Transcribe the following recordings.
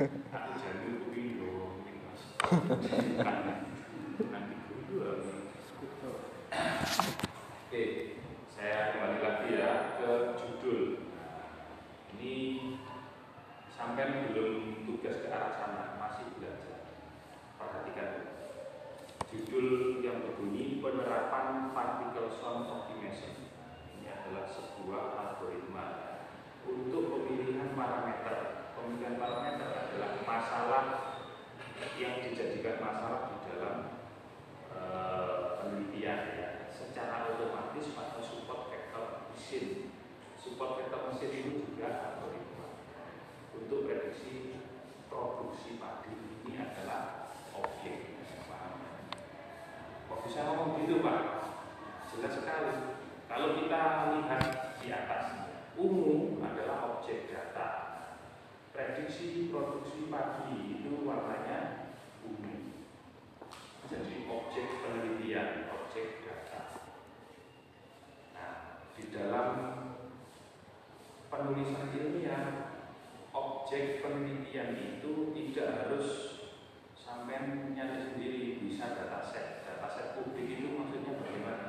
Aku jalur kuwi yo Mas. Nanti dulu Oke, saya kembali lagi ya ke judul. Ini sampai belum tugas ke arah sana, masih belajar. Perhatikan judul yang berbunyi penerapan particle sound optimization. Ini adalah sebuah algoritma untuk pemilihan parameter. Pemilihan parameter adalah masalah yang dijadikan masalah di dalam uh, penelitian ya secara otomatis pada support vektor mesin. Support vektor mesin itu juga algoritma untuk prediksi produksi padi ini adalah objek. Paham? Kok bisa ngomong gitu Pak? Jelas sekali. Kalau kita lihat di atas, umum adalah objek data. Prediksi produksi padi itu warnanya umum. Jadi objek penelitian, objek data. Nah, di dalam penulisan ilmiah, objek penelitian itu tidak harus sampai nyari sendiri bisa dataset. Dataset publik itu maksudnya bagaimana?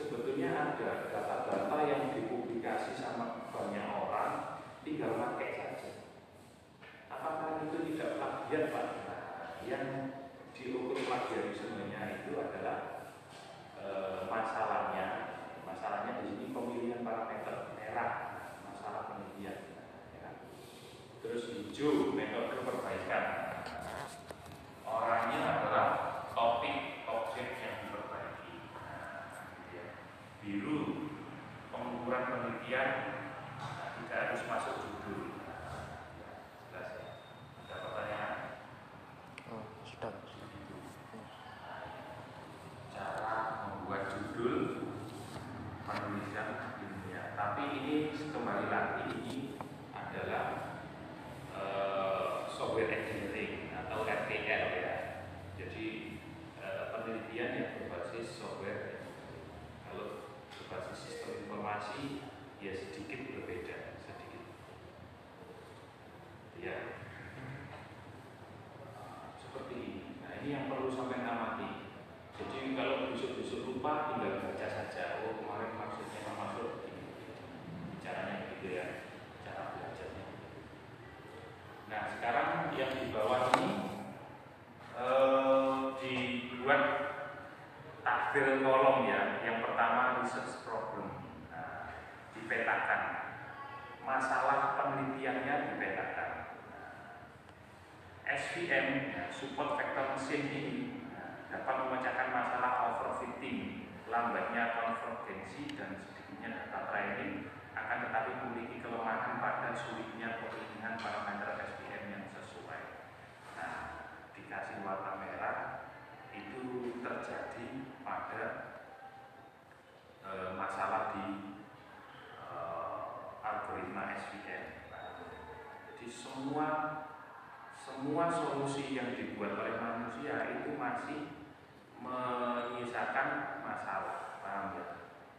Sebetulnya ada data-data yang dipublikasi sama banyak orang, tinggal pakai saja. Apakah itu tidak plagiat Pak? Nah, yang diukur plagiarismenya itu adalah e, masalahnya masalahnya di sini pemilihan parameter merah masalah penelitian ya. terus hijau metode Nah, jadi semua semua solusi yang dibuat oleh manusia itu masih menyisakan masalah, paham ya?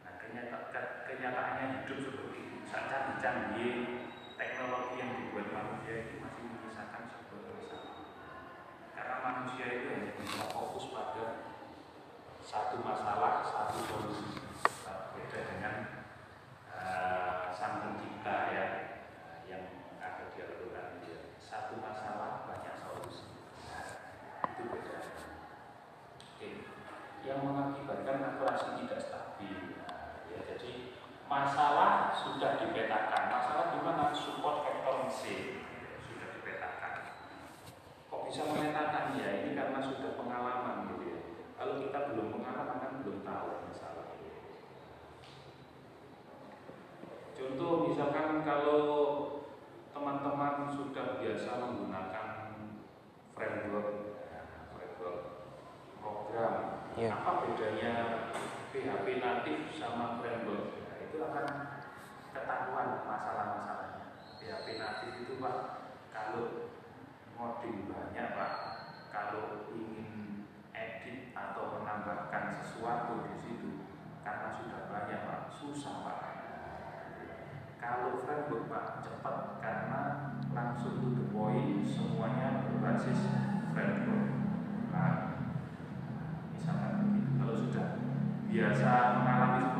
Nah, kenyata, kenyataannya hidup seperti itu. Saat canggih teknologi yang dibuat manusia itu masih menyisakan sebuah masalah. Karena manusia itu hanya bisa fokus pada satu masalah, satu solusi. Nah, beda dengan uh, sang pencipta ya, yang ada di Al-Quran dia satu masalah banyak solusi nah, itu beda oke yang mengakibatkan akurasi tidak stabil nah, ya jadi masalah sudah dipetakan. Masalah di mana support vektor mesin ya, sudah dipetakan. Kok bisa memetakan ya ini karena sudah pengalaman gitu ya. Kalau kita belum pengalaman kan belum tahu masalah contoh misalkan kalau teman-teman sudah biasa menggunakan framework framework program Ya. apa bedanya PHP natif sama framework akan ketahuan masalah-masalahnya. PHP natif itu pak kalau ngoding banyak pak kalau ingin edit atau menambahkan sesuatu di situ karena sudah banyak pak susah pak. Kalau framework pak cepat karena langsung to the point semuanya berbasis framework nah, misalkan begitu. Kalau sudah biasa mengalami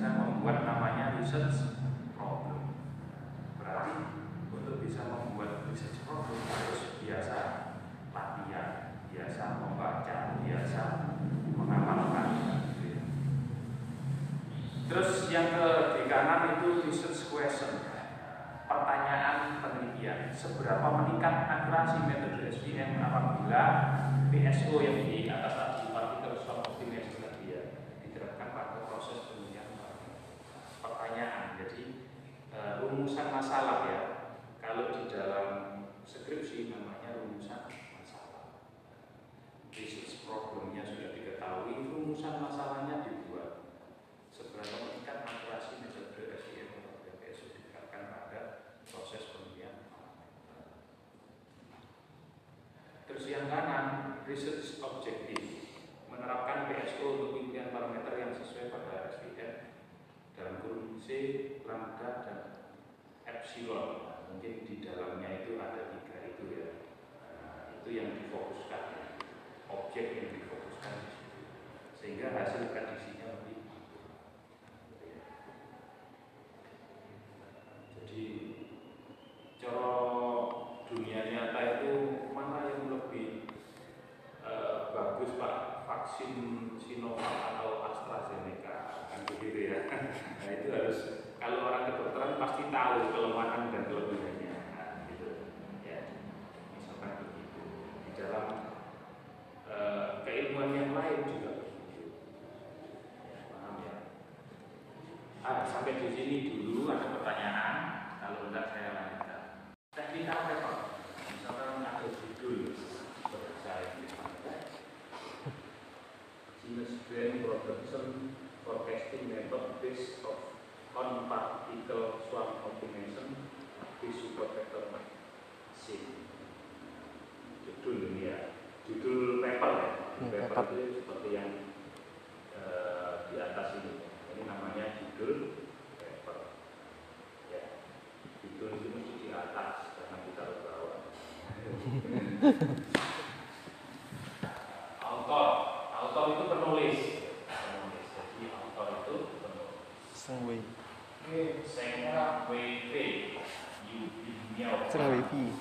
bisa membuat namanya research problem. Berarti untuk bisa membuat research problem harus biasa latihan biasa membaca biasa mengamalkan gitu ya. terus yang ke di kanan itu research question. Pertanyaan penelitian. Seberapa meningkat akurasi metode SPM apabila PSO yang di atas tadi partikel swap optimization tadi ya diterapkan pada proses penelitian pertanyaan. Jadi uh, rumusan masalah ya. Kalau di dalam skripsi namanya rumusan masalah. Research problemnya sudah diketahui rumusan masalahnya dibuat. Seberapa meningkat akurasi metode SPM apabila PSO diterapkan pada proses penelitian Terus yang kanan, research objektif menerapkan PSO untuk pimpinan parameter yang sesuai pada SPM dalam kurun C, lambda, dan epsilon. Nah, mungkin di dalamnya itu ada tiga itu ya. Nah, itu yang difokuskan, objek yang difokuskan di situ. Sehingga hasil prediksinya lebih jadi cara dunia nyata itu mana yang lebih uh, bagus pak vaksin Sinovac atau AstraZeneca ya nah itu harus kalau orang kedokteran pasti tahu kelemahan dan kelebihannya. Nah, gitu. Ya misalkan begitu. Di dalam uh, keilmuan yang lain juga begitu. Ya, paham ya? Ah, sampai di sini dulu ada pertanyaan? Kalau enggak saya lanjutkan. Teknik apa? Pak misalkan ada judul saya Genus Brain Production on Particle Swarm Optimization with Support Vector Machine judul ini ya judul paper ya. Hmm, paper itu seperti yang eh, di atas ini. Ini namanya judul paper. Ya judul itu mesti di atas karena kita harus bawah autor autor itu penulis penulis jadi autor itu penulis Sengwei. Senga WV Yubi Miao Sengwei Pi.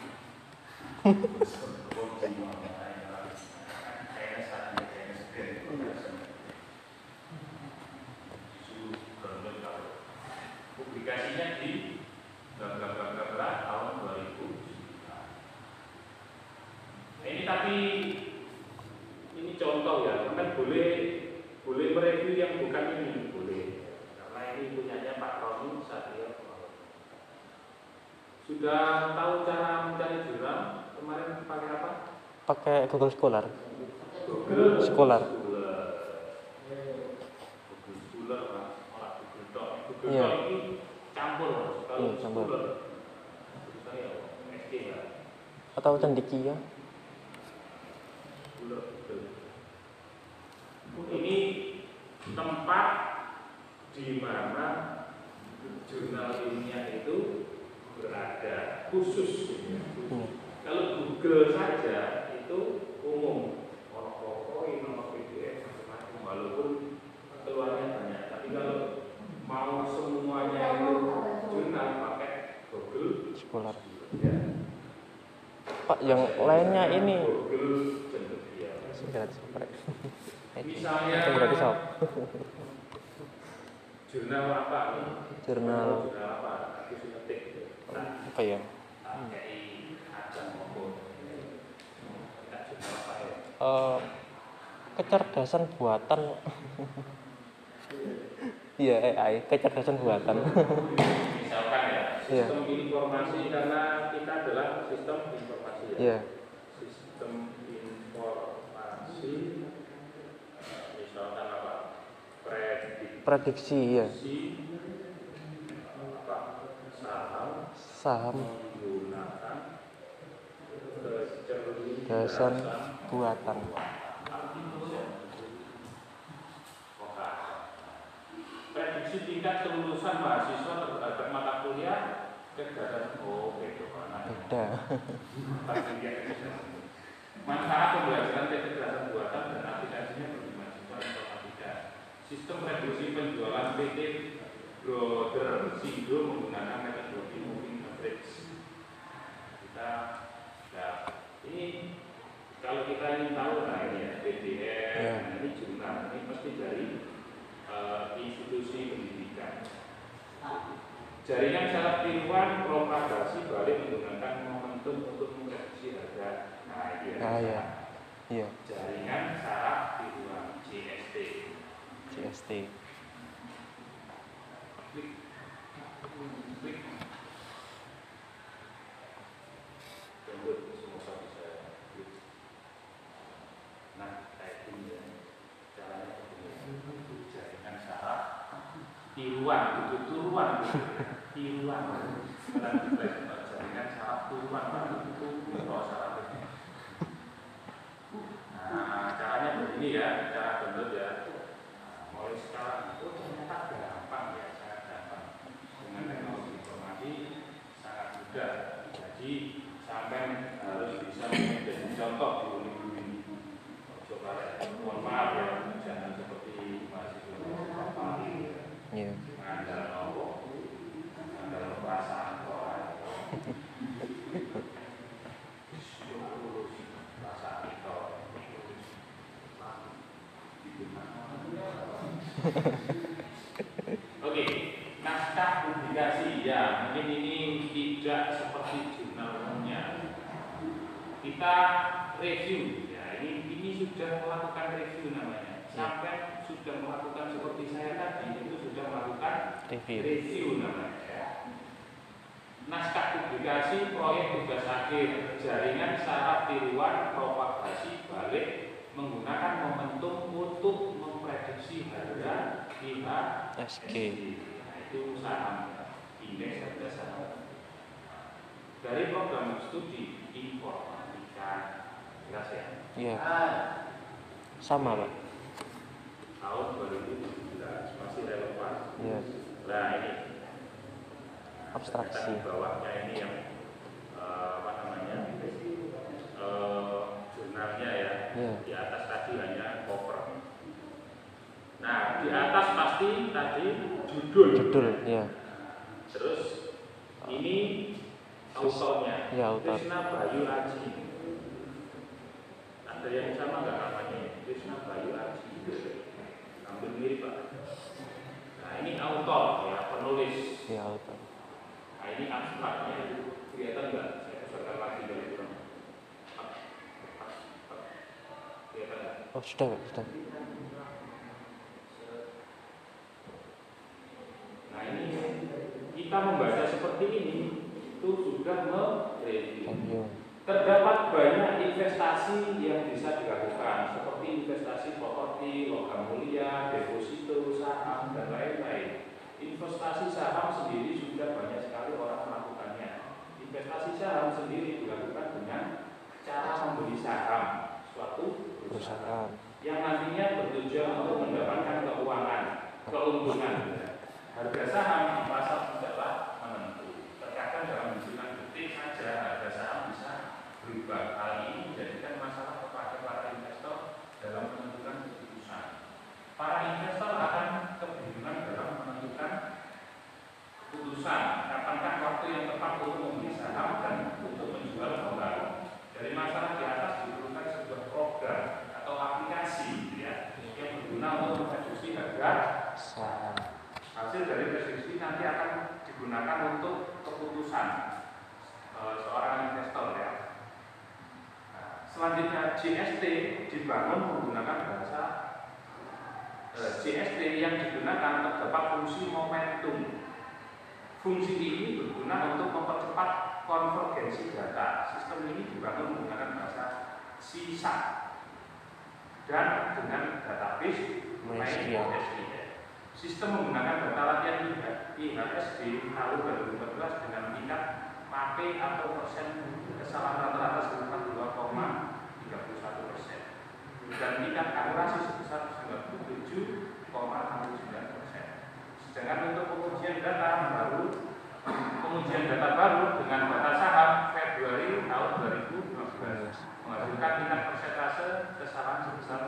Publikasinya di bla bla bla bla bla tahun 2000. Ini tapi ini contoh ya, kan boleh boleh mereview yang bukan ini boleh karena ini punyanya Pak Roni Satrio sudah tahu cara mencari jurnal kemarin pakai apa? Pakai Google Scholar. Scholar. Iya. Campur Iya, campur. Ya. Atau cendekia. Scholar Google. Ini tempat di mana jurnal ilmiah itu berada khusus. Hmm. Kalau Google saja itu umum, ono PowerPoint, ono PDF, macam-macam. Walaupun keluarnya banyak, tapi kalau mau semuanya itu jurnal pakai Google, Scholar. ya. Pak, yang lainnya ini gratis. Misalnya gratis jurnal apa? Jurnal apa? Ya? Eh, kecerdasan buatan. Iya AI, kecerdasan buatan. Misalkan ya, Iya. sistem informasi karena kita adalah sistem informasi ya. Iya. Sistem informasi eh, misalkan apa? Prediksi Prediksi ya. apa? Saham Saham menggunakan kecerdasan buatan. Prediksi tingkat kelulusan mahasiswa terhadap mata kuliah kecerdasan oh, oke ada Manfaat pembelajaran kecerdasan buatan dan aplikasinya bagi mahasiswa informatika. Sistem reduksi penjualan PT Brother Sindo menggunakan metodologi moving average. Kita, nah, ini kalau kita ingin tahu nah ini ya Ya. ini jurnal, ini pasti dari eh, institusi pendidikan. Jaringan syarat tiruan propagasi balik menggunakan momentum untuk memprediksi harga. Nah, ini ya. Ah, ya. iya Jaringan syarat tiruan JST. CST Klik. Klik. Klik. Nah, typing ya. Caranya begini. Jaringan tiruan, itu turuan. Tiruan. Bukan diflash, Pak. jaringan syarat turuan. Pak. Itu kalau syaratnya. Nah, caranya begini ya, cara download ya. Nah, mulai sekarang, oh ternyata gampang ya, sangat gampang. Dengan teknologi informasi sangat mudah. Jadi sampai harus bisa menjadi contoh di unit ini. Coba ya, mohon maaf ya, jangan seperti mahasiswa bapak iya mengandalkan nopo, mengandalkan perasaan orang. Perasaan itu. Oke, naskah publikasi ya mungkin ini tidak seperti jurnal umumnya. Kita review ya ini ini sudah melakukan review namanya. Sampai sudah melakukan seperti saya tadi itu sudah melakukan review review namanya ya. Naskah publikasi proyek tugas akhir jaringan syarat tiruan propagasi balik menggunakan momentum untuk memprediksi harga IHSG. SG Nah, itu saham indeks harga saham. Dari program studi informatika jelas ya iya sama pak tahun 2017 masih relevan. iya Nah ini abstraksi Di bawahnya ini yang eh, apa namanya eh, jurnalnya ya. Iya. Di atas tadi hanya cover. Nah di atas pasti tadi judul. judul iya Terus ini autornya. Iya, autor. Krishna Bayu Aji. Ada yang sama nggak namanya? Krishna Bayu Aji. Hampir mirip pak. Nah ini autor ya penulis. iya auto Nah ini abstraknya kelihatan nggak? Saya besarkan lagi dari belakang. Kelihatan nggak? oh sudah sudah Nah ini kita membaca seperti ini itu sudah mereview. Terdapat banyak investasi yang bisa dilakukan seperti investasi properti, logam mulia, deposito, saham dan lain-lain. Investasi saham sendiri sudah banyak sekali orang melakukannya. Investasi saham sendiri dilakukan dengan cara membeli saham suatu perusahaan perusahaan yang nantinya bertujuan untuk mendapatkan keuangan, keuntungan. Harga saham di pasar tidaklah menentu. Terkadang dalam hitungan detik saja harga saham bisa berubah. Hal ini menjadikan masalah kepada para investor dalam menentukan keputusan. Para investor akan kebingungan dalam menentukan keputusan kapankah waktu yang tepat untuk membeli saham dan untuk menjual kembali. Dari masalah di atas diperlukan sebuah program atau aplikasi gitu ya, yang berguna untuk mereduksi harga saham hasil dari prediksi nanti akan digunakan untuk keputusan eh, seorang investor ya. Nah, GST dibangun menggunakan bahasa eh, GST yang digunakan terdapat fungsi momentum. Fungsi ini berguna untuk mempercepat konvergensi data. Sistem ini dibangun menggunakan bahasa sisa dan dengan database MySQL. Sistem menggunakan data latihan IHSD tahun 2014 dengan tingkat MAPE atau persen kesalahan rata-rata sebesar 2,31 persen dan akurasi sebesar 97,69 persen. Sedangkan untuk pengujian data baru, pengujian data baru dengan data saham Februari tingkat persentase kesalahan sebesar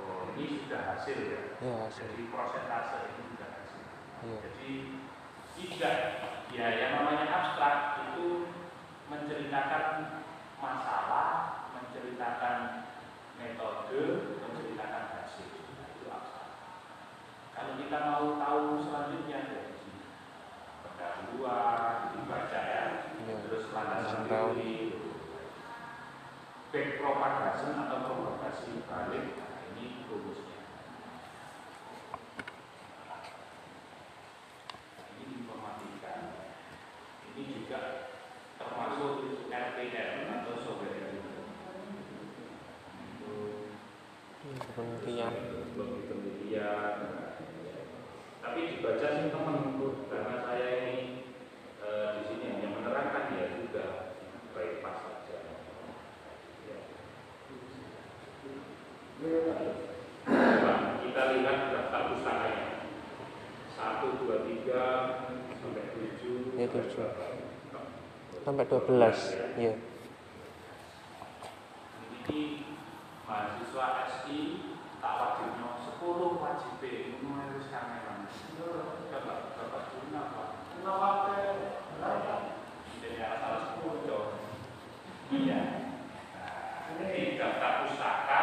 oh ini sudah hasil ya. Ya, hasil. Jadi persentase ini sudah hasil. Iya. Jadi tidak ya yang namanya abstrak itu menceritakan masalah, menceritakan metode, menceritakan hasil. Itu abstrak. Kalau kita mau tahu selanjutnya dari sini pendahuluan dibaca ya, Iya. terus landasan teori, back propagation atau propagasi balik, nah, ini rumusnya. Ini informatika. Ini juga termasuk RPR atau software itu Penelitian. lebih penelitian. Tapi dibaca sih teman karena saya ini eh, di sini hanya menerangkan ya juga baik pas saja. Ya. Coba kita lihat daftar pustakanya. Satu, dua, tiga, sampai tujuh. Ya, tujuh. Sampai 12. Iya. Ini mahasiswa SI tak wajibnya 10 wajib ini harus kameran. Bapak bapak guna pak. Kenapa Jadi salah sepuluh Iya. Nah, ini daftar pustaka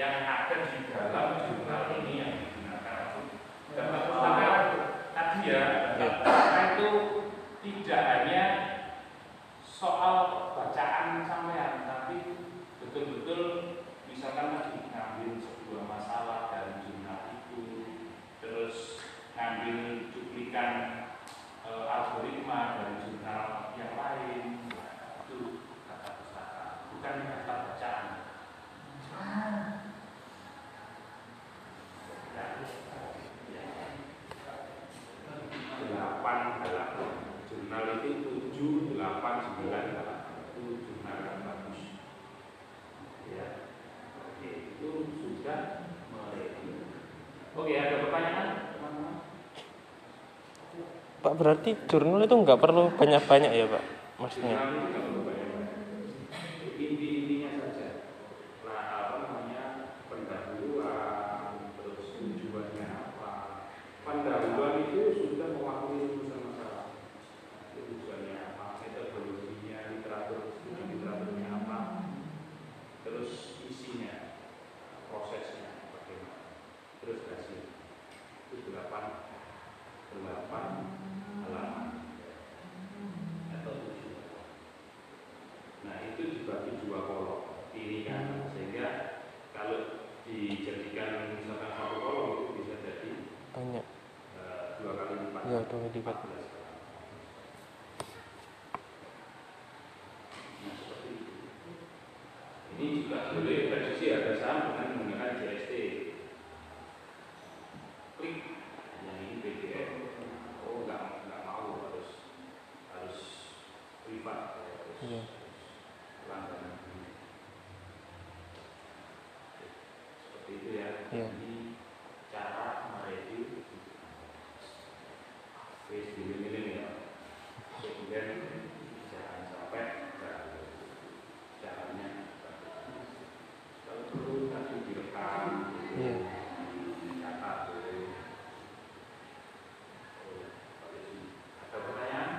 yang ada di dalam jurnal ini yang digunakan. Daftar pustaka tadi ya, daftar pustaka itu tidak hanya soal bacaan sampean, tapi betul-betul misalkan lagi ngambil sebuah masalah dari jurnal itu, terus ngambil cuplikan eh, algoritma dari jurnal yang lain, Nah, itu kata pustaka, bukan kata bacaan. delapan halaman jurnal itu tujuh delapan sembilan halaman itu jurnal yang bagus ya oke itu sudah mereview oke ada pertanyaan teman-teman Pak berarti jurnal itu nggak perlu banyak-banyak ya Pak? Maksudnya? jurnal itu nggak perlu banyak inti-intinya saja nah apa namanya pendahuluan terus tujuannya apa pendahuluan itu sudah mewakili rumusan masalah itu tujuannya apa metodologinya literatur studi literaturnya apa terus isinya prosesnya bagaimana terus hasil itu delapan delapan halaman atau tujuh Nah itu dibagi dua kolom kiri kanan sehingga kalau dijadikan misalkan satu kolom itu bisa jadi Banyak. eh, dua kali lipat. Ya, dua kali lipat. 14 kali. Nah. Ini juga boleh prediksi harga saham dengan menggunakan GST. Klik yang ini PDF. Oh nggak nggak mau harus harus privat harus Iya. langganan seperti itu ya Iya. ini cara mereview wis milih-milih ya kemudian jangan sampai gagal. caranya kalau perlu tadi direkam Iya. catat boleh Oh, ada pertanyaan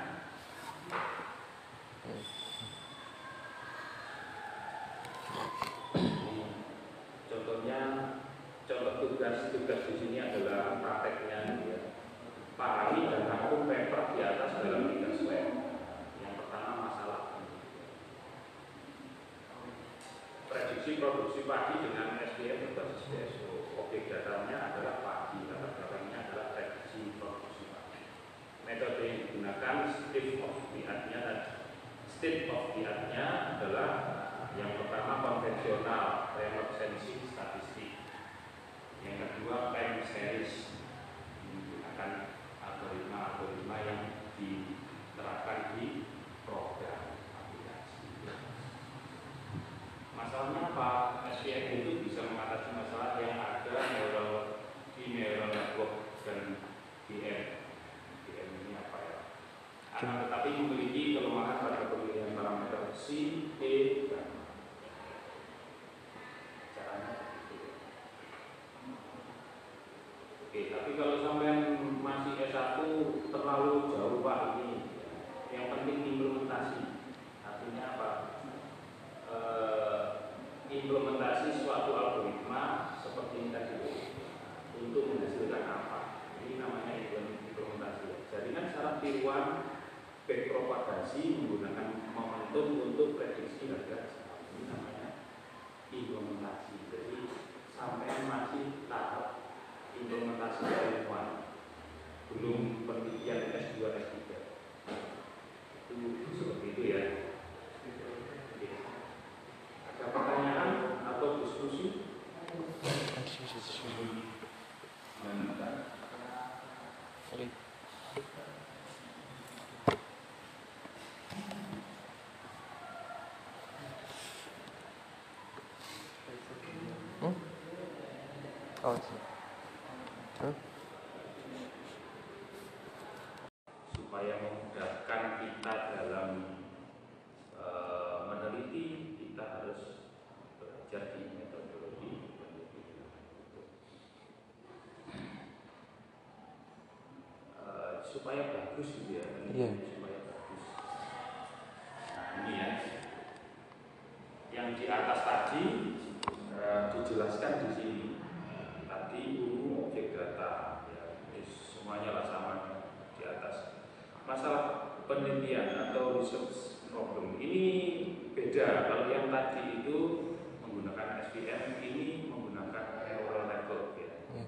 Contohnya, contoh tugas-tugas di sini adalah prakteknya ya. Pahami dan rangkum paper di atas dalam tiga slide. Yang pertama masalah prediksi produksi padi dengan SDM berbasis DSO. Objek datanya adalah padi, latar belakangnya adalah prediksi produksi padi. Metode yang digunakan state of the art-nya state of the art-nya adalah yang pertama konvensional, tapi memiliki kelemahan pada pemilihan parameter C, E, dan caranya Oke, tapi kalau sampai masih S1 terlalu jauh Pak ini. Yang penting implementasi. Artinya apa? E, implementasi suatu algoritma seperti yang tadi untuk menghasilkan apa. Ini namanya implementasi. Jadi kan syarat tiruan backpropagasi menggunakan momentum untuk prediksi harga saham. Ini namanya implementasi. Jadi sampai masih tahap implementasi ilmuwan belum penelitian S2 S3 itu, itu seperti itu ya Oke. ada pertanyaan atau diskusi Hmm? Oh, sih. Hmm? supaya memudahkan kita dalam eh, meneliti kita harus belajar di metodologi penelitian. Eh, supaya bagus gitu ya Iya. supaya bagus nah ini ya yang di atas tadi eh, dijelaskan di sini tadi umum objek data ya ini semuanya lah sama di atas masalah research problem ini beda. Kalau yang tadi itu menggunakan SVM ini menggunakan neural network ya. Iya.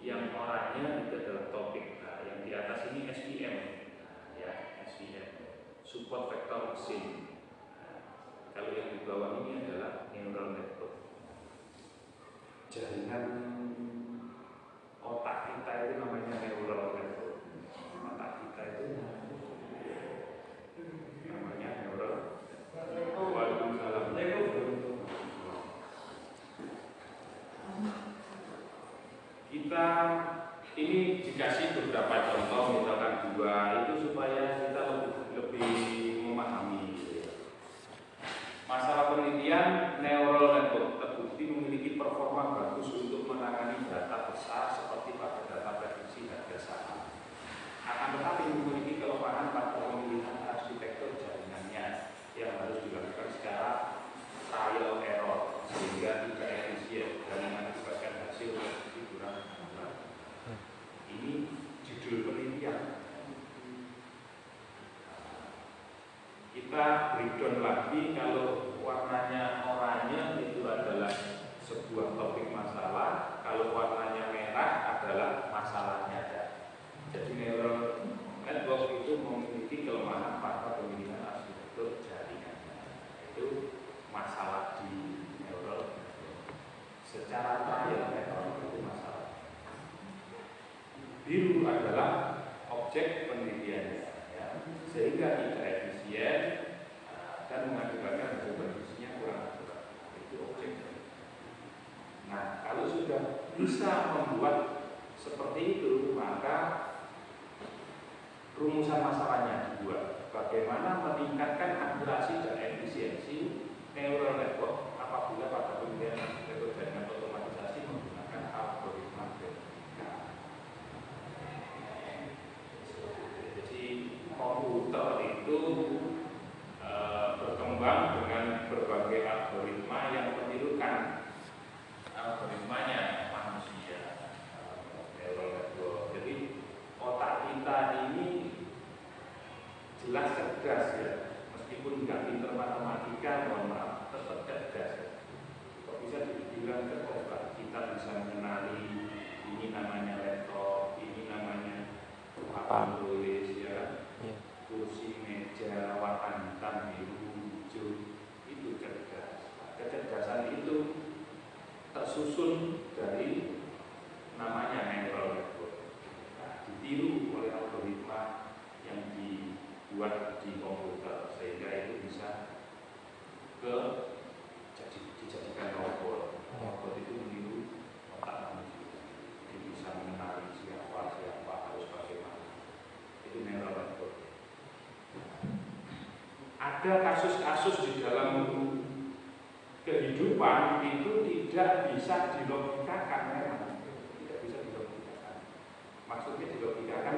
yang orangnya itu adalah topik. Nah yang di atas ini SVM Nah, ya SVM support vector machine Nah, kalau yang di bawah ini adalah neural network. Jaringan otak kita itu namanya cerdas ya, meskipun nggak pinter matematika, mohon maaf, tetap cerdas ya. Kok bisa dibilang cerdas? Kita bisa mengenali ini namanya laptop, ini namanya papan tulis ya, Iya. kursi meja warna hitam, biru, hijau, itu cerdas. Kecerdasan itu tersusun dari namanya neural network. Nah, ditiru oleh algoritma dibuat di komputer sehingga itu bisa ke jadi dijadikan robot. Robot itu meniru otak manusia. Dia bisa mengenali siapa siapa harus bagaimana. Itu neural network. Ada kasus-kasus di dalam kehidupan itu tidak bisa dilogikakan memang tidak bisa dilogikakan maksudnya dilogikakan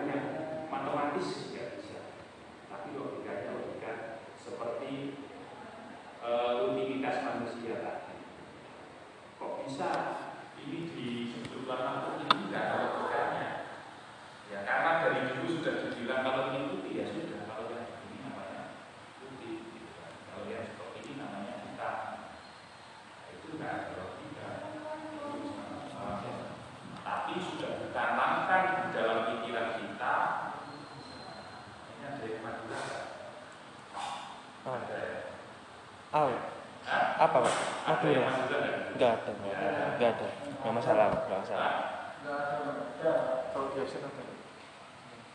uh, rutinitas manusia tadi. Kok bisa ini di jumlah tahun ini tidak Iya. Enggak ada. Enggak ada. Enggak masalah, enggak masalah.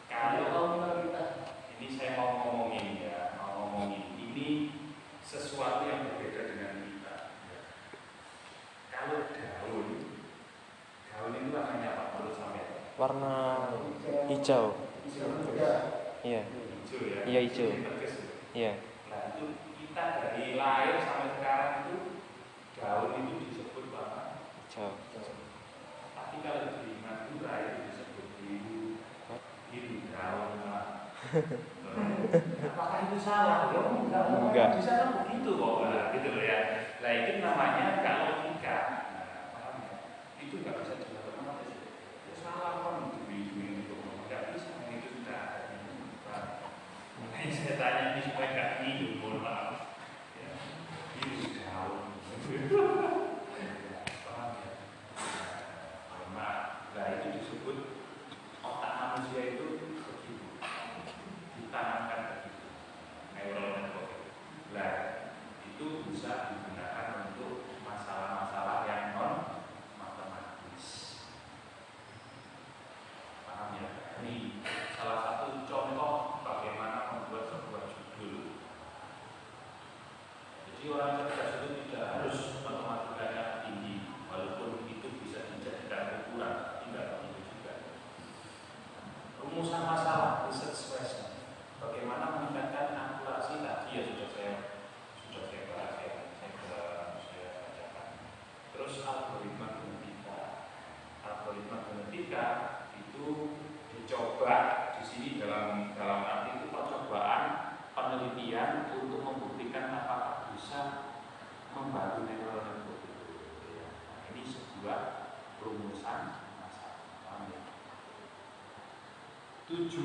Kalau ini saya mau ngomongin ya, mau ngomongin ini sesuatu yang berbeda dengan kita. Kalau daun, daun ini? Warna hijau. Iya. Iya hijau. Ya. Iya, iya. Nah itu kita dari lahir sampai sekarang Gaul itu disebut apa? Jawa. Tapi kalau di Madura itu disebut biru, biru gaul Apakah itu salah? Ya, enggak. enggak. Di sana kan begitu kok, nah, gitu loh ya. Nah itu namanya kalau tiga. Nah, itu nggak bisa dilakukan apa sih? Ya salah kan biru itu nggak bisa. Itu sudah. Makanya saya tanya ini supaya nggak biru.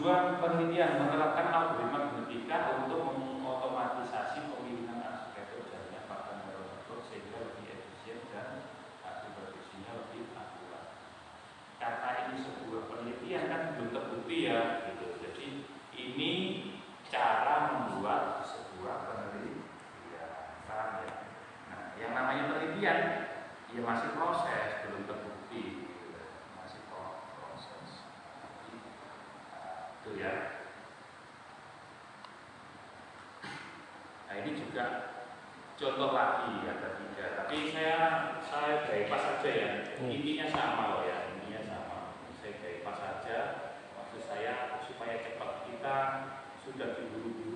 Dua, penelitian menerapkan Tuh ya. Nah ini juga contoh lagi yang ketiga. Tapi saya saya bypass saja ya. Hmm. Intinya sama loh ya. Intinya sama. Saya bypass saja. Maksud saya supaya cepat kita sudah diburu-buru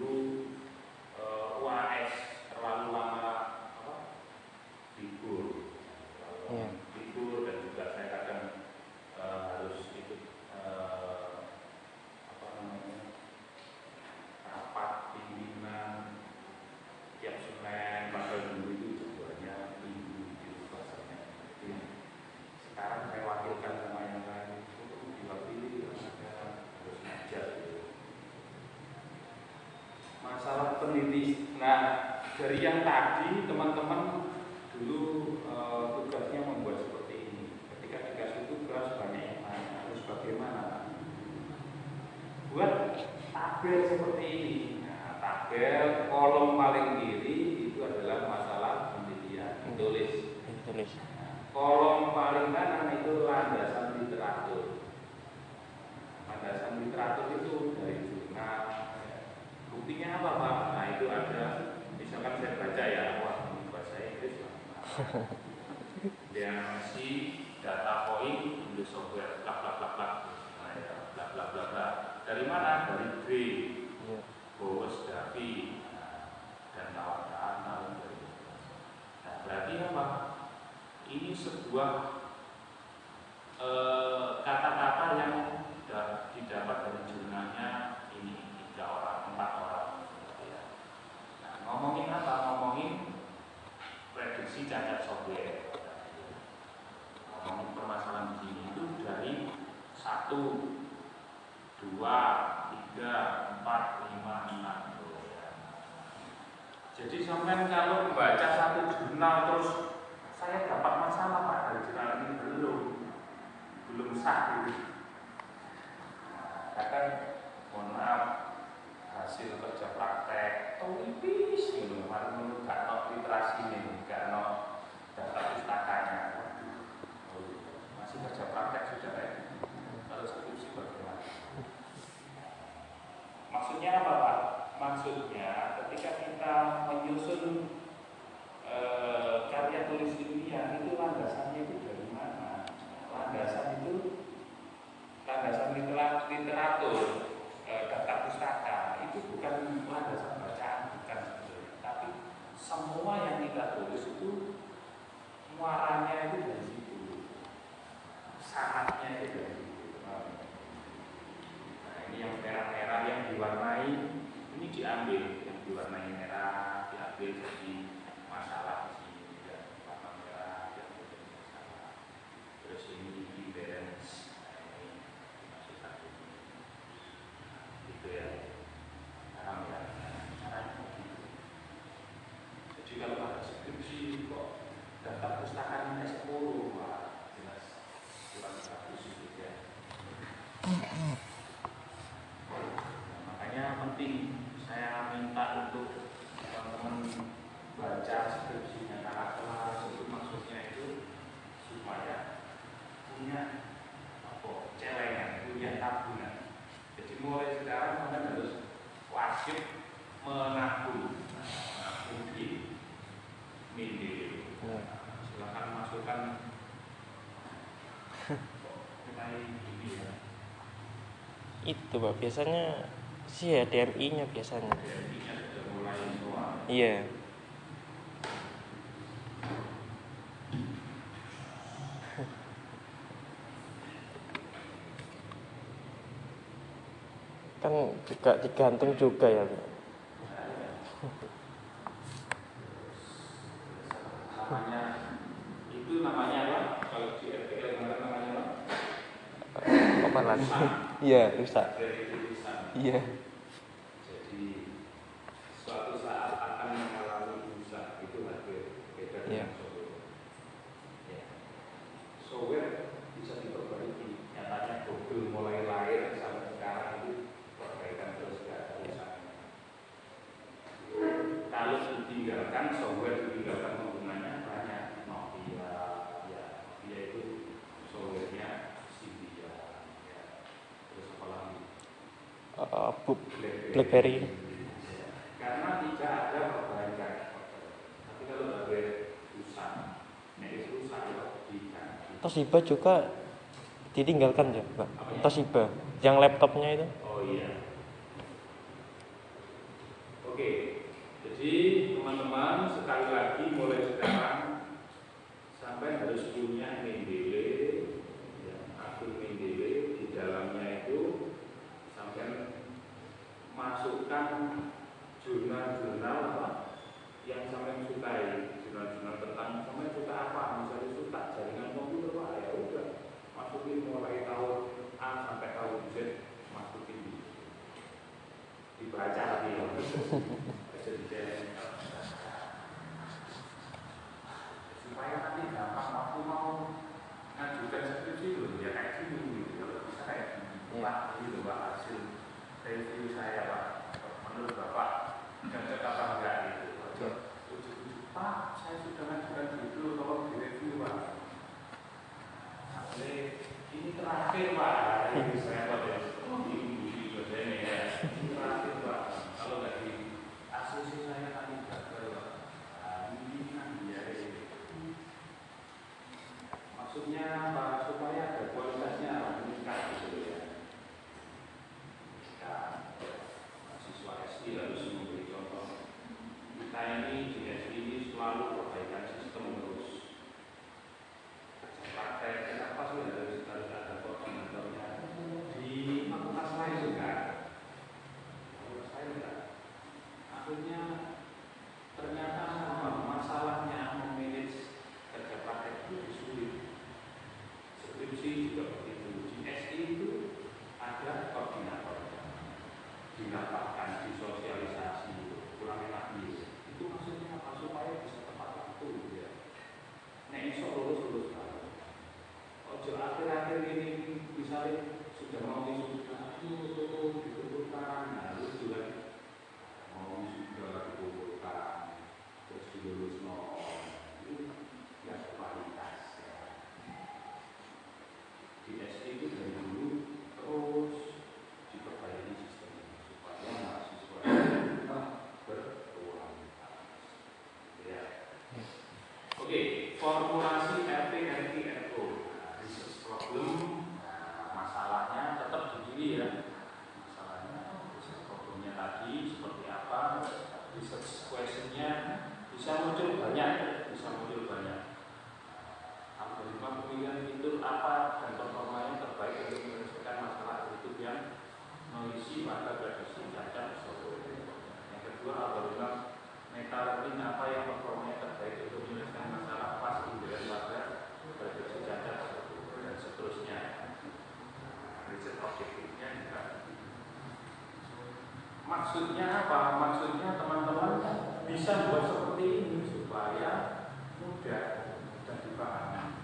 diagnosi data point di software plak plak plak plak bla bla plak plak plak dari mana? Dari B. Iya. Bos Davi. Nah, dan kawan-kawan lalu dari nah berarti apa? Ini sebuah Jadi sampai kalau membaca satu jurnal terus saya dapat masalah pak dari jurnal ini belum belum sah gitu. Nah, kan mohon maaf hasil kerja praktek tipis gitu, malah menurut gak no literasi ini, gak no data pustakanya. Masih kerja praktek sudah ya. Kalau skripsi bagaimana? Maksudnya apa pak? Maksudnya ketika kita kita menyusun e, karya tulis ilmiah itu landasannya itu dari mana? Landasan itu landasan literatur, eh, e, data pustaka itu bukan landasan bacaan bukan sebenarnya, tapi semua yang kita tulis itu muaranya itu dari situ, sanatnya itu dari situ. Nah ini yang merah-merah yang diwarnai ini diambil diwarnai merah diambil jadi gitu pak. Biasanya sih ya DMI nya biasanya. Iya. Kan juga digantung juga ya pak. Apa? Lagi? Iya bisa Yeah. BlackBerry. Karena tidak Toshiba juga ditinggalkan ya, Pak. Toshiba, yang laptopnya itu. Oh iya. korporasi maksudnya apa? Maksudnya teman-teman bisa buat seperti ini supaya mudah dan dipahami.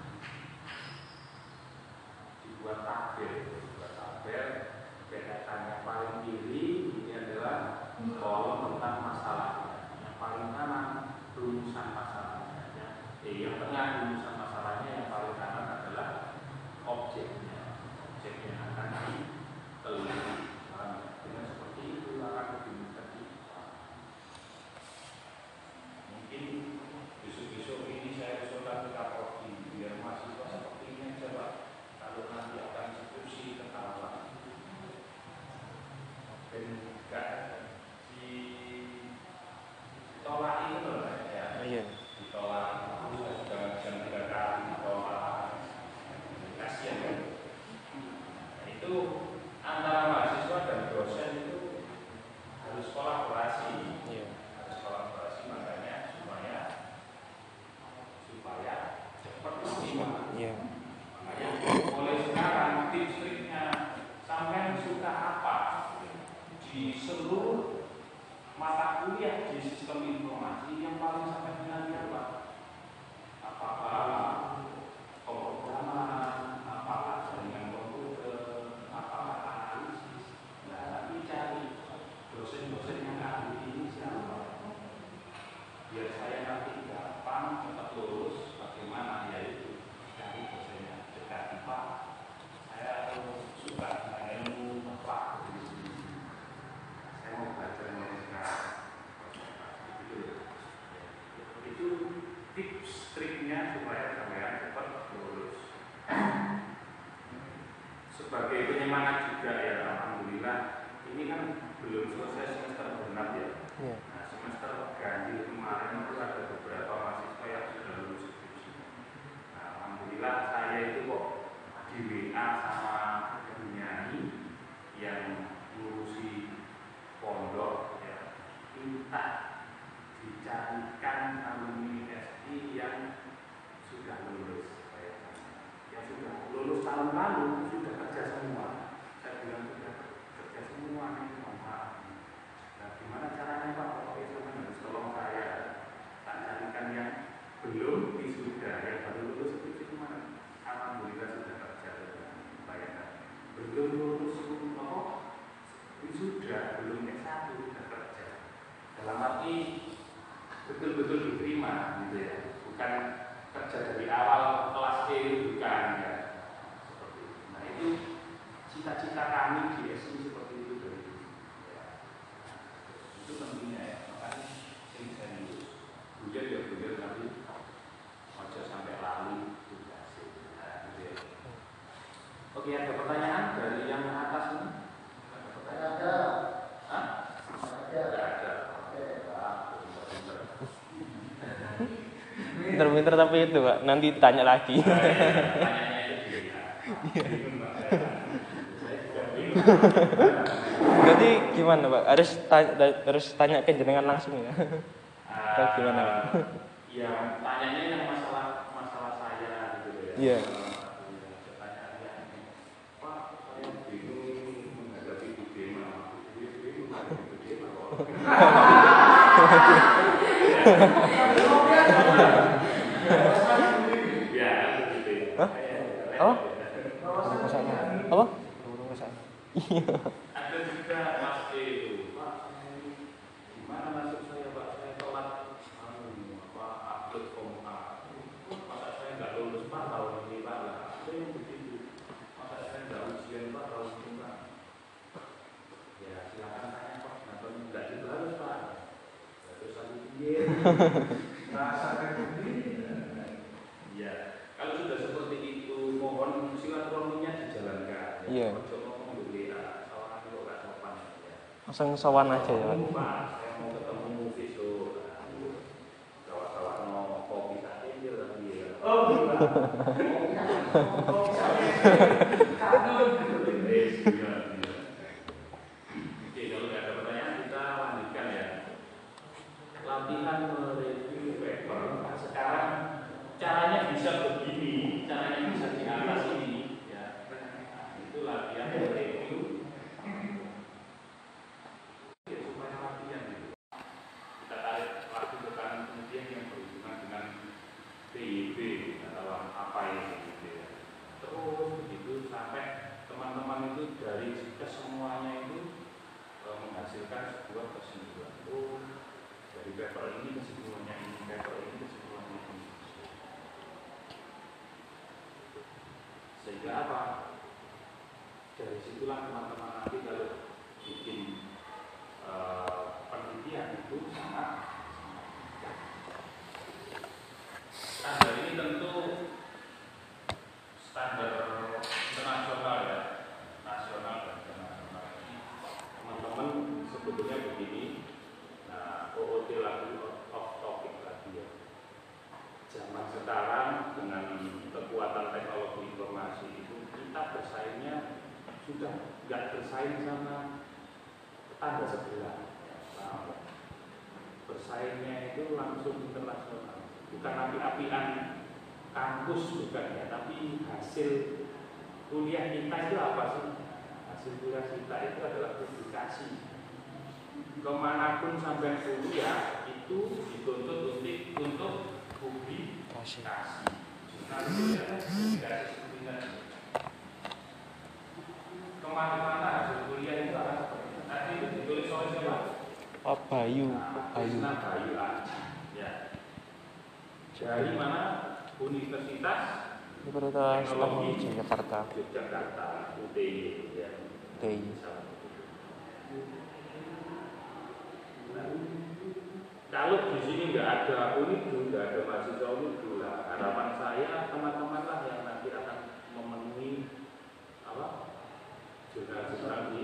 Dibuat tabel, dibuat tabel bedakan yang paling kiri ini adalah kolom tentang masalahnya, yang paling kanan rumusan masalahnya, eh, yang tengah rumusan Ini ada pertanyaan dari yang atas ini? Ada. Hah? Ada. Ada. Pinter-pinter tapi itu pak, nanti tanya lagi. Iya, Jadi gimana pak? Harus tanya, harus tanya ke jenengan langsung ya? Uh, gimana? Pak? Ya, tanyanya yang masalah masalah saya gitu ya. Iya. Yeah. rasakan sendiri. Ya kalau sudah seperti itu mohon silaturahminya dijalankan. Iya. Yeah. ngomong dulu ya. sawan ya. Langsung sawan aja ya. Api-apian kampus bukan ya tapi hasil kuliah kita itu apa sih hasil kuliah kita itu adalah publikasi ke mana pun sampai kuliah itu dituntut untuk untuk publikasi nah ya tadi ke mana-mana hasil kuliah itu akan seperti itu nanti itu ditulis oleh siapa? Oh, Bayu, Nah, Bayu. Krishna Bayu Aji. Ya. Dari mana? Universitas Universitas Teknologi Jakarta, Yogyakarta, UTY ya. TI. Nah, kalau di sini nggak ada unidu, nggak ada mahasiswa unidu lah. Harapan saya teman-teman lah yang nanti akan memenuhi apa jurnal-jurnal di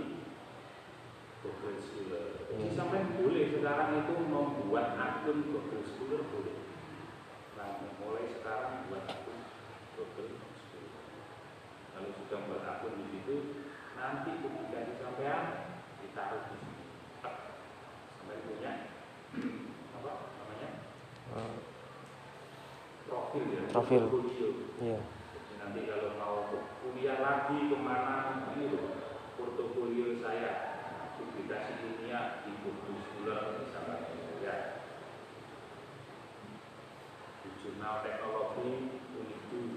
Google Scholar. Jadi sampai boleh sekarang itu membuat akun Google Scholar boleh. Nah, mulai sekarang buat akun Google. Kalau sudah buat akun di situ, nanti publikasi sampean ditaruh di. Tak. Sampai punya apa namanya Eh, profil ya. Profil. Iya. Nanti kalau mau kuliah lagi ke mana ini loh portofolio saya publikasi ilmiah di buku scholar misalnya ya di jurnal teknologi unidu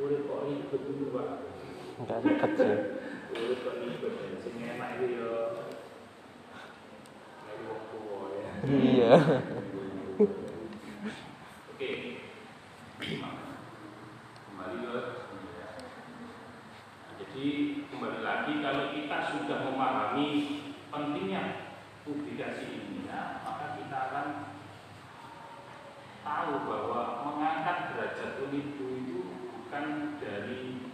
Urip kok ribet dulu pak. Enggak ribet sih. Urip kok ribet sing enak itu ya Kayak wong tua ya. Iya. Oke. Kembali ke Jadi kembali lagi kalau kita sudah memahami pentingnya publikasi kita akan tahu bahwa mengangkat derajat unidu itu bukan dari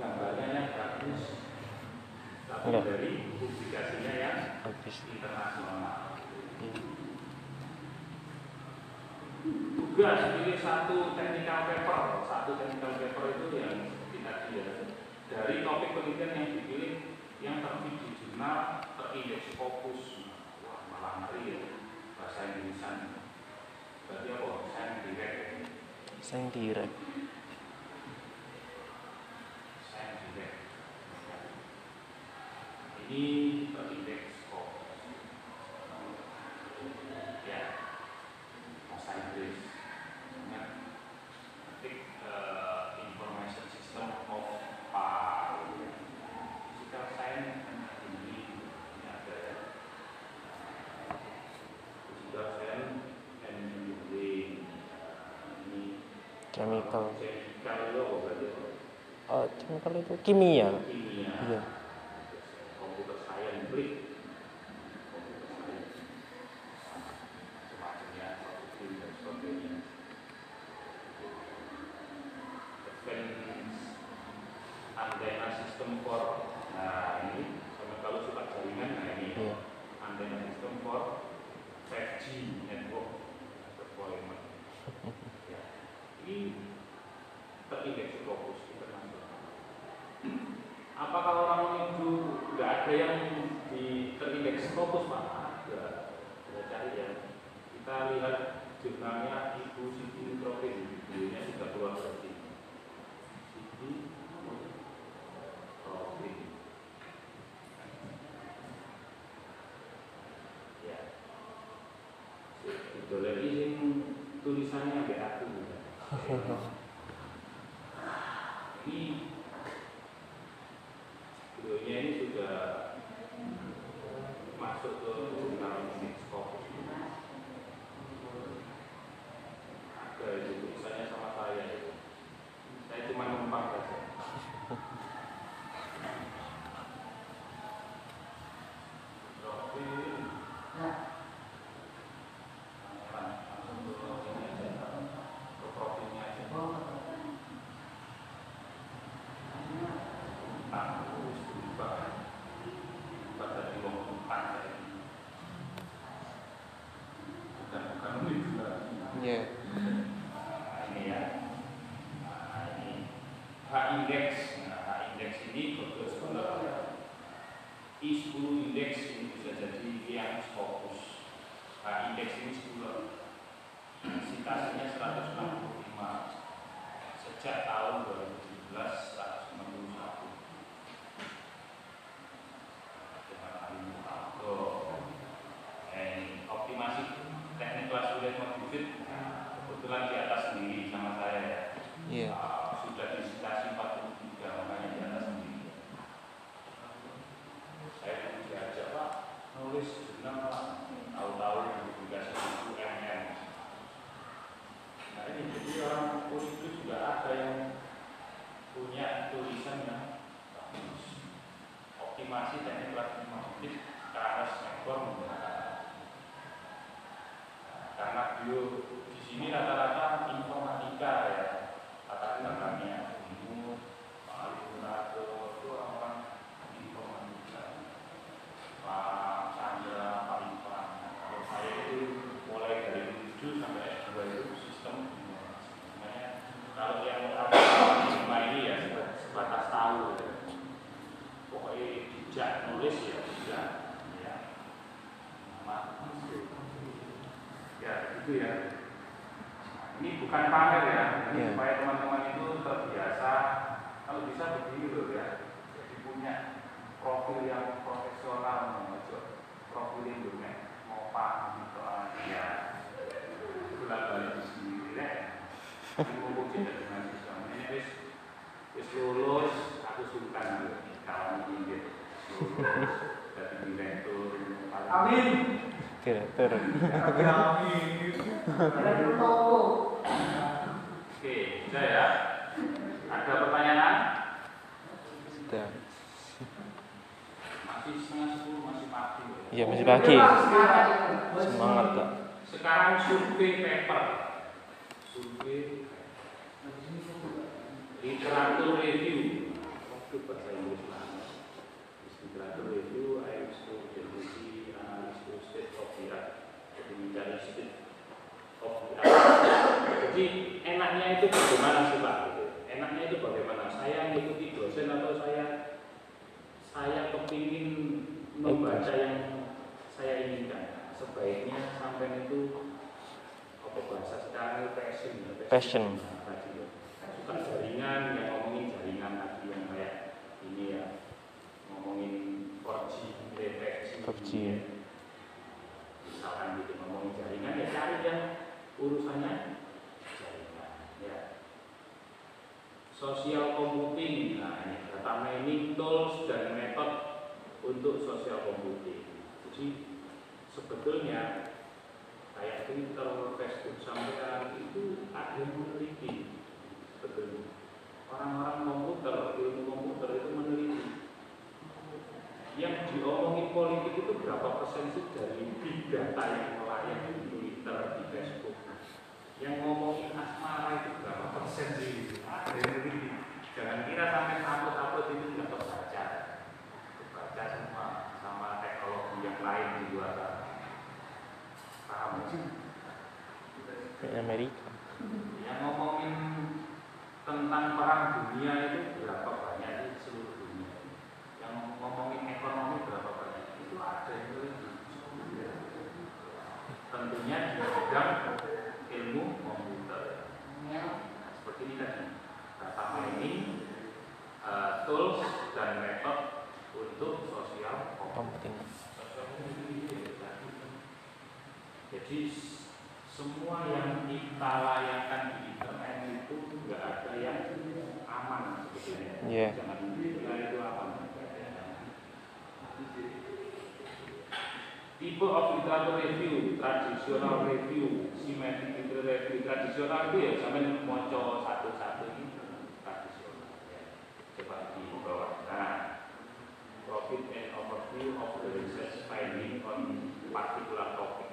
gambarnya yang bagus, tapi Enggak. dari publikasinya yang internasional. Tugas pilih satu technical paper, satu technical paper itu yang kita dia dari topik penelitian yang dipilih yang terbit di jurnal terindeks fokus. Ya bahasa Inggrisan. Berarti apa? Direct. Saya direct. Ini terindeks fokus. Ya, bahasa Inggris. Ingat, ketik eh, information system of file. Physical science kan ini ini ada ya. Physical science and engineering. Ini Chemical. Oh, chemical itu kimia. Kimia. Iya. Computer science, klik. Computer science. Semacamnya, software dan sebagainya. Didoleki sing tulisannya ambek jadi direktur. Amin. Direktur. Amin. Oke, sudah ya. Ada pertanyaan? Sudah. Masih setengah sepuluh, masih pagi. loh. Iya, masih pagi. Semangat, Kak. Sekarang survei paper. Survei literatur review. Waktu bahasa Inggris Literatur review, I used to definisi analis to state of the art. Jadi mencari state of the art. Jadi enaknya itu bagaimana sih Pak? Gitu. Enaknya itu bagaimana? Saya mengikuti dosen atau saya saya kepingin membaca yang saya inginkan. Sebaiknya sampai itu apa bahasa sekarang itu passion ya, Passion. Nah, tadi ya. Suka jaringan yang ngomongin jaringan tadi yang kayak ini ya ngomongin 4G, deteksi. PUBG. ya. Misalkan gitu ngomongin jaringan ya cari yang urusannya jaringan ya. Social computing, nah ini data mining tools dan method untuk social computing. Jadi sebetulnya kayak Twitter, Facebook sampai itu ada yang meneliti sebetulnya. Orang-orang komputer, ilmu komputer itu meneliti yang diomongin politik itu berapa persen sih dari big data yang melayang di Twitter, di Facebook? Yang ngomongin asmara itu berapa persen sih? Ada jangan kira sampai upload-upload itu nggak terbaca. Terbaca semua sama teknologi yang lain di luar sana. Paham sih? Amerika. yang ngomongin tentang perang dunia itu berapa banyak di seluruh dunia yang ngomongin ekonomi berapa banyak itu ada yang meneliti tentunya di bidang ilmu komputer seperti ini tadi data mining uh, tools dan metode untuk sosial computing Komputing. jadi semua yang kita layangkan di internet itu nggak ada yang aman sebetulnya. Iya. Jangan kira itu aman. Literature review, tradisional review, symmetric literature review, tradisional itu ya sampai moco satu-satu ini tradisional. Ya. Coba di bawah. Nah, profit and overview of the research finding on particular topic.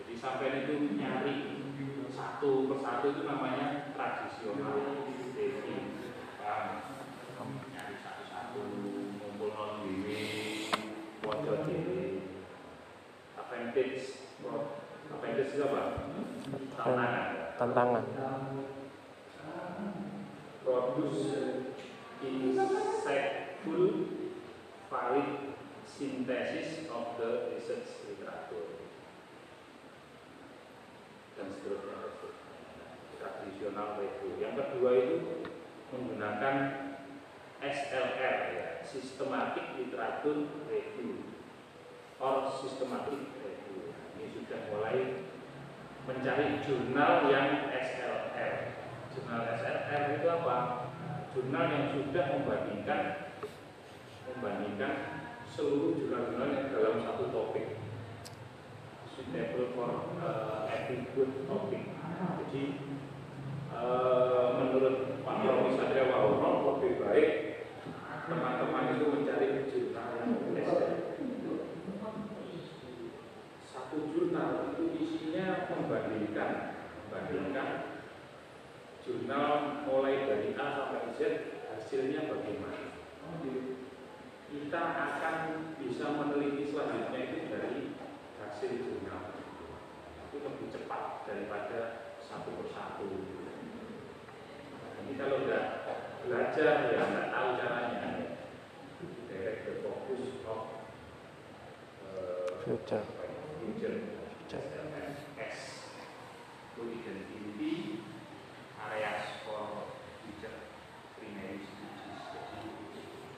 Jadi sampai itu nyari satu persatu itu namanya tradisional Tantangan. Tantangan. synthesis of the research literature dan seterusnya tradisional review. Yang kedua itu menggunakan SLR ya, systematic literature review or systematic review. Ini sudah mulai mencari jurnal yang SLR. Jurnal SLR itu apa? Jurnal yang sudah membandingkan membandingkan seluruh jurnal-jurnal yang dalam satu topik suitable for uh, every good topic. Jadi uh, menurut Pak Romi Satria Wahono lebih baik teman-teman itu mencari jurnal yang SLR satu jurnal itu isinya membandingkan membandingkan jurnal mulai dari A sampai Z hasilnya bagaimana kita akan bisa meneliti selanjutnya itu dari hasil jurnal itu lebih cepat daripada satu persatu. Jadi kalau nggak belajar ya nggak tahu caranya. Direct the focus of uh, Future. future. Future. S to identity areas for future primary studies jadi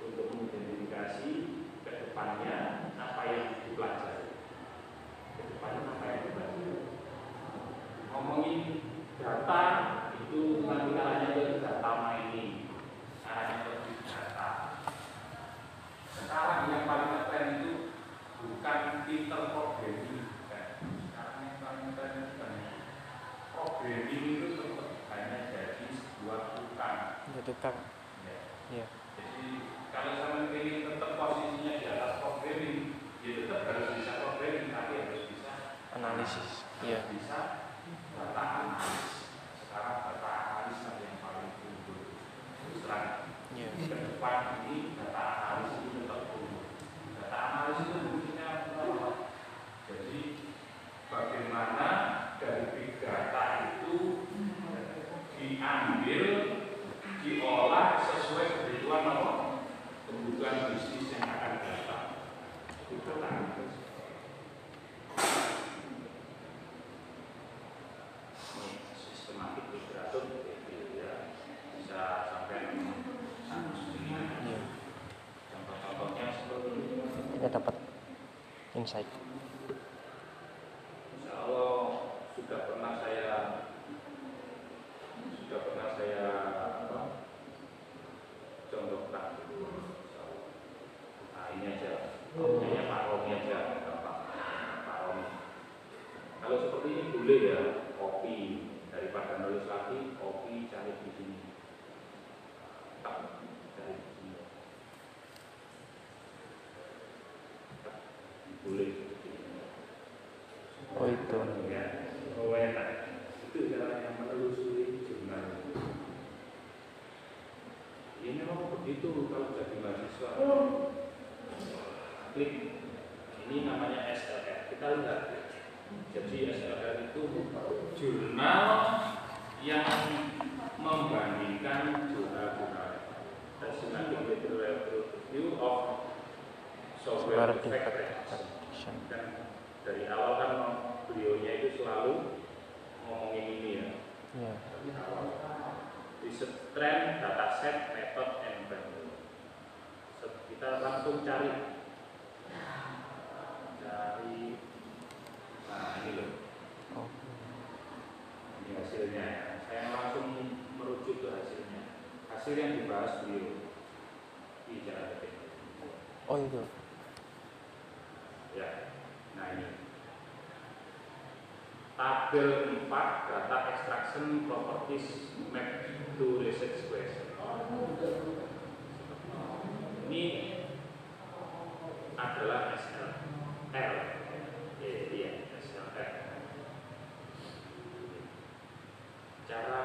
untuk mengidentifikasi ke depannya apa yang dipelajari ke depannya apa yang dipelajari ngomongin data itu nanti arahnya ke data mining arahnya ke big data sekarang yang paling keren itu bukan pinter programming bukan. sekarang yang paling keren itu bukan programming itu tetap hanya jadi sebuah tukang Ya tukang. ya. Iya. jadi kalau sama ingin tetap posisinya di atas programming ya tetap harus bisa programming tapi harus bisa Analisis. Iya. bisa data analis sekarang data analis lah yang paling unggul terus terang Iya. ke depan ini data analis itu tetap tumbuh. Data analis itu fungsinya apa? Jadi bagaimana dari big data itu diambil, diolah sesuai kebutuhan apa? Kebutuhan bisnis yang akan datang. Itu data analis. Ini sistematik literatur review ya bisa sampai satu setengah Iya. contoh-contohnya seperti Kita dapat insight. Insya Allah sudah pernah saya sudah pernah saya apa, contohkan Insya Allah. nah ini aja kayaknya Pak Romi aja Bapak Pak Romi kalau seperti ini boleh ya kopi daripada nulis lagi kopi cari di sini tak cari di sini Tak, boleh seperti ini Itu. ya itu yang menelusuri kalau jadi mahasiswa. Klik. Ini namanya SLR kita lihat. Jadi SLR itu jurnal yang membandingkan jurnal-jurnal Systematic Literature Review of Software Software Defect Detection. kan dari awal kan beliaunya itu selalu ngomongin ini ya Iya. dari awal riset trend, dataset, method, and value. So, kita langsung cari cari nah ini loh Oh. hasilnya saya langsung merujuk ke hasilnya hasil yang dibahas beliau di cara oh itu. Ya. Nah ini. Tabel 4 data extraction properties map to research question. Ini adalah SLR eh, iya cara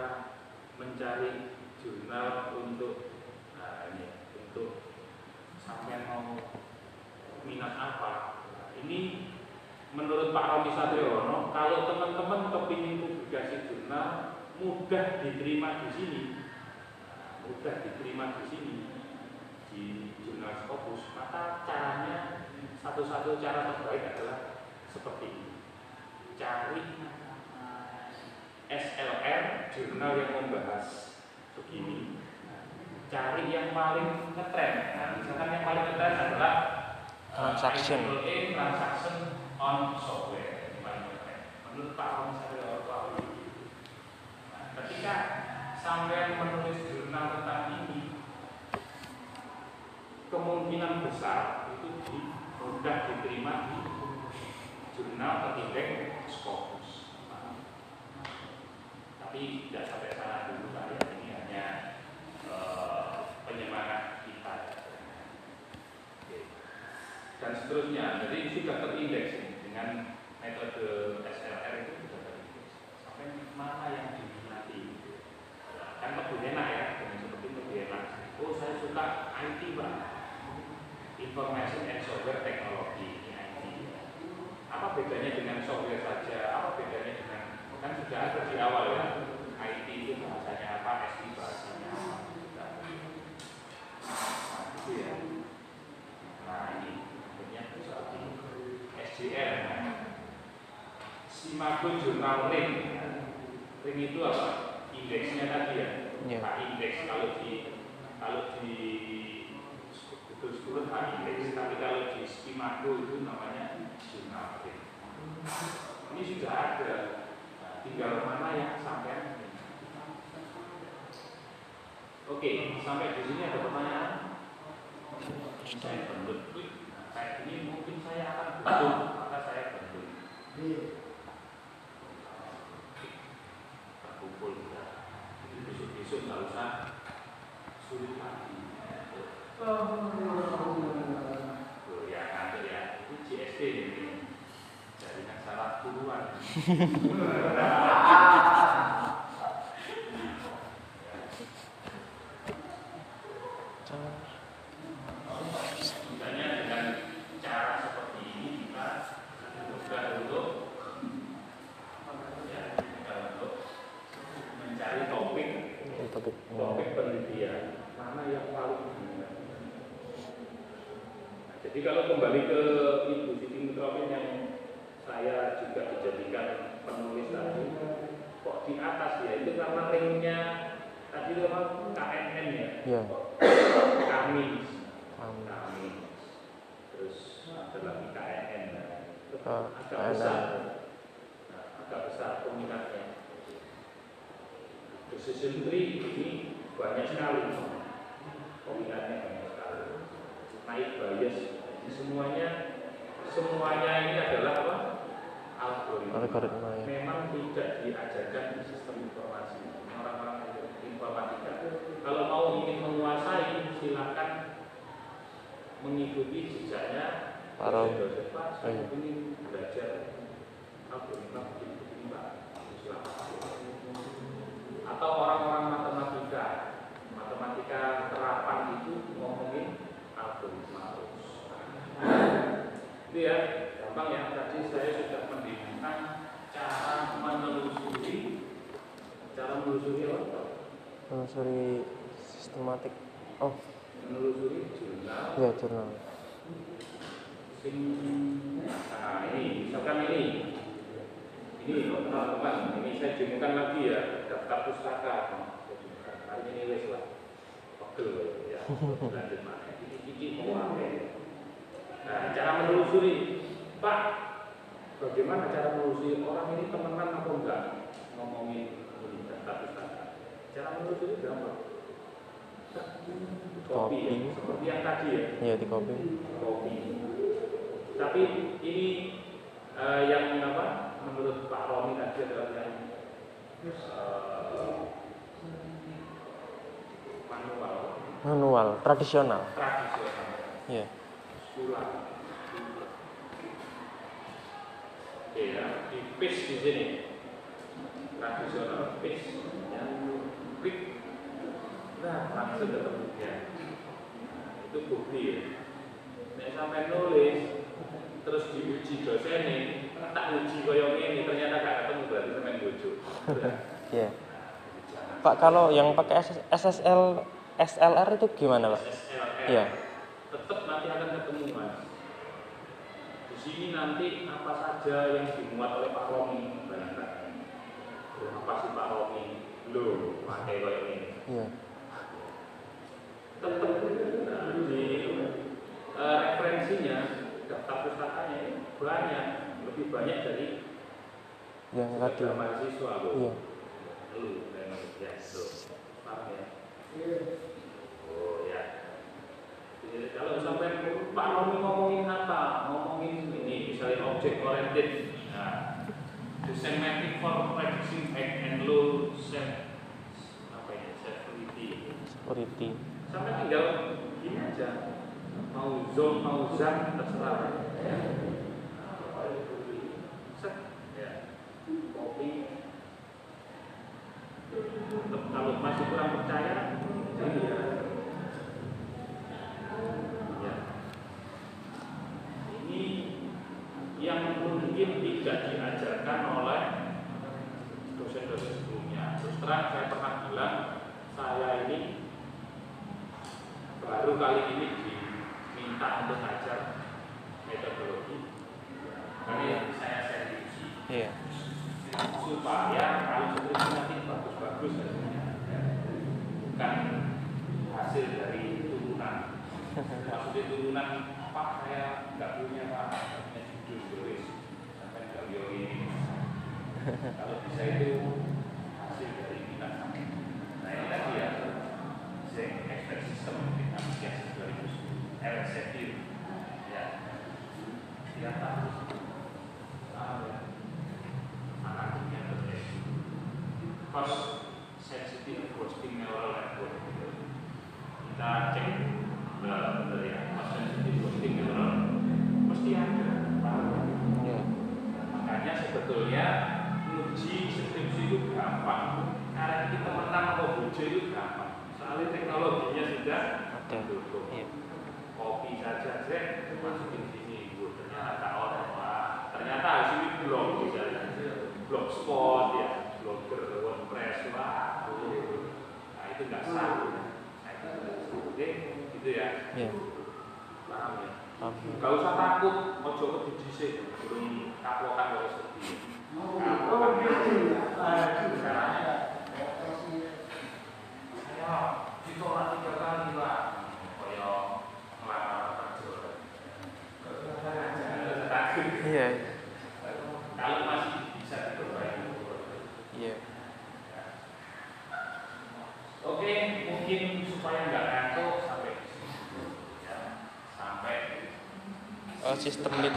mencari jurnal untuk nah ini untuk sampai mau minat apa ini menurut Pak Romi Satriono kalau teman-teman kepingin publikasi jurnal mudah diterima di sini. Mudah diterima di sini di jurnal Scopus. Maka caranya satu-satu cara terbaik adalah seperti ini. Cari SLR jurnal yang membahas begini. Cari yang paling ngetren. Nah, misalkan yang paling ngetren adalah Transaction. uh, IEEE transaction on software paling ngetren menurut Pak Om saya nah, ketika sampai menulis jurnal tentang ini kemungkinan besar itu mudah diterima di jurnal terindeks Scopus. Tapi tidak sampai sana dulu lah ya. Ini hanya eh, penyemangat kita. Dan seterusnya jadi sudah terindeks ini. Dengan metode SLR itu sudah terindeks sampai mana yang diminati kan lebih enak ya dengan seperti lebih enak. Oh saya suka IT pak information and software technology ini IT apa bedanya dengan software saja? Apa bedanya dengan kan sudah ada di awal ya IT itu bahasanya apa SI bahasanya apa nah itu ya. Nah ini SJR Simago Journal Ring Ring itu apa? Indeksnya tadi ya? Iya. H indeks kalau di kalau di Google Scholar H indeks. Tapi kalau di Simago itu namanya Journal Ring ini sudah ada. Nah, tinggal mana yang sampai oke sampai di sini ada pertanyaan? Saya bentuk kayak ini mungkin saya akan bentuk maka saya bentuk terkumpul sudah jadi besok besok nggak usah sulit lagi. Oh ya ngantuk ya. Itu GST ini. Salah turuan nah cara menelusuri pak bagaimana cara menelusuri orang ini temenan atau enggak ngomongin ini pustaka. Cara menulis itu gampang. Kopi, ya, seperti yang tadi ya, Iya di kopi. kopi. Tapi ini eh, yang apa? Menurut Pak Romi tadi adalah yang eh, manual, Manual, tradisional. tradisional, sulap. Oke ya, di paste di sini tradisional paste ya. Klik. Nah, langsung ketemu ya. Itu bukti ya. Nek sampai nulis terus diuji dosen tak uji koyo ini ternyata gak ketemu berarti sampai bujuk. Iya. Pak kalau yang pakai SS SSL SLR itu gimana Pak? SLR. Iya. Tetap nanti akan ketemu mas. Di sini nanti apa saja yang dimuat oleh Pak Romi bayangkan. Apa sih Pak Romi? Lo pakai koyo ini. Iya. Tetap di eh, referensinya daftar pustakanya ini banyak, lebih banyak dari Yang tadi. mahasiswa loh. Iya. Lu memang ya itu. Paham ya? Oh ya. Jadi kalau sampai Pak Romi ngomongin apa? Ngomongin ini misalnya object oriented. Nah, the semantic for practicing act and low self apa ya security. Security. Sampai tinggal gini aja. Mau zoom, mau zam, terserah. Ya. Ya. Kopi. Kalau masih kurang percaya, ini ya. Ya. Ini yang mungkin tidak diajarkan oleh dosen-dosen sebelumnya. Terus terang saya pernah bilang, saya ini baru kali ini diminta untuk ngajar metodologi. Karena saya seriusi Iya. supaya kalau bagus-bagus hasilnya bukan hasil dari turunan maksudnya turunan apa? Saya nggak punya pak. Punya judul tulis sampai nggak ini. Kalau bisa itu hasil dari minat nah ini tadi ya Zen Expert System di aplikasi 2010 LSFQ ya tiap tahun tahu ya anaknya terjadi cost sensitive boosting neural network gitu. kita cek benar ya cost sensitive boosting neural mesti ada Iya. makanya sebetulnya uji skripsi itu gampang karena kita menang atau uji itu gampang soalnya teknologinya sudah Ada. mendukung Iya. kopi saja Z masukin sini Bu. ternyata tak orang wah ternyata hasil ini blog misalnya blogspot ya blogger wordpress wah tuh. nah itu nggak sah nah, itu nggak sah. oke gitu ya Iya. paham ya Paham. Gak usah takut, ojo wedi dhisik, belum kaplokan wae sedih. Kaplokan Ayo, ditolak tiga kali, Pak. Kaya ngelamar kerja. Takut. Iya. Kalau masih bisa diperbaiki. Iya. Oke, mungkin supaya nggak ngantuk sampai di sini. Ya, sampai Oh, sistem literatur review.